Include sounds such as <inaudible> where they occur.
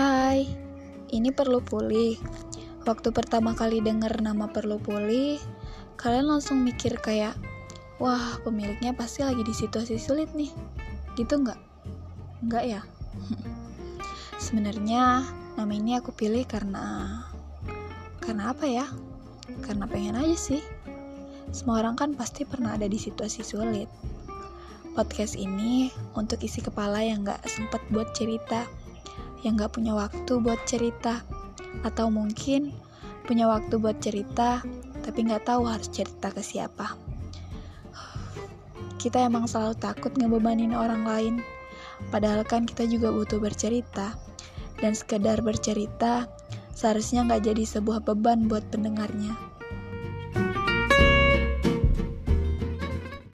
Hai, ini perlu pulih. Waktu pertama kali denger nama perlu pulih, kalian langsung mikir kayak, wah pemiliknya pasti lagi di situasi sulit nih. Gitu nggak? Nggak ya? <laughs> Sebenarnya nama ini aku pilih karena karena apa ya? Karena pengen aja sih. Semua orang kan pasti pernah ada di situasi sulit. Podcast ini untuk isi kepala yang gak sempet buat cerita, yang gak punya waktu buat cerita, atau mungkin punya waktu buat cerita, tapi gak tahu harus cerita ke siapa. Kita emang selalu takut ngebebanin orang lain, padahal kan kita juga butuh bercerita, dan sekedar bercerita seharusnya gak jadi sebuah beban buat pendengarnya.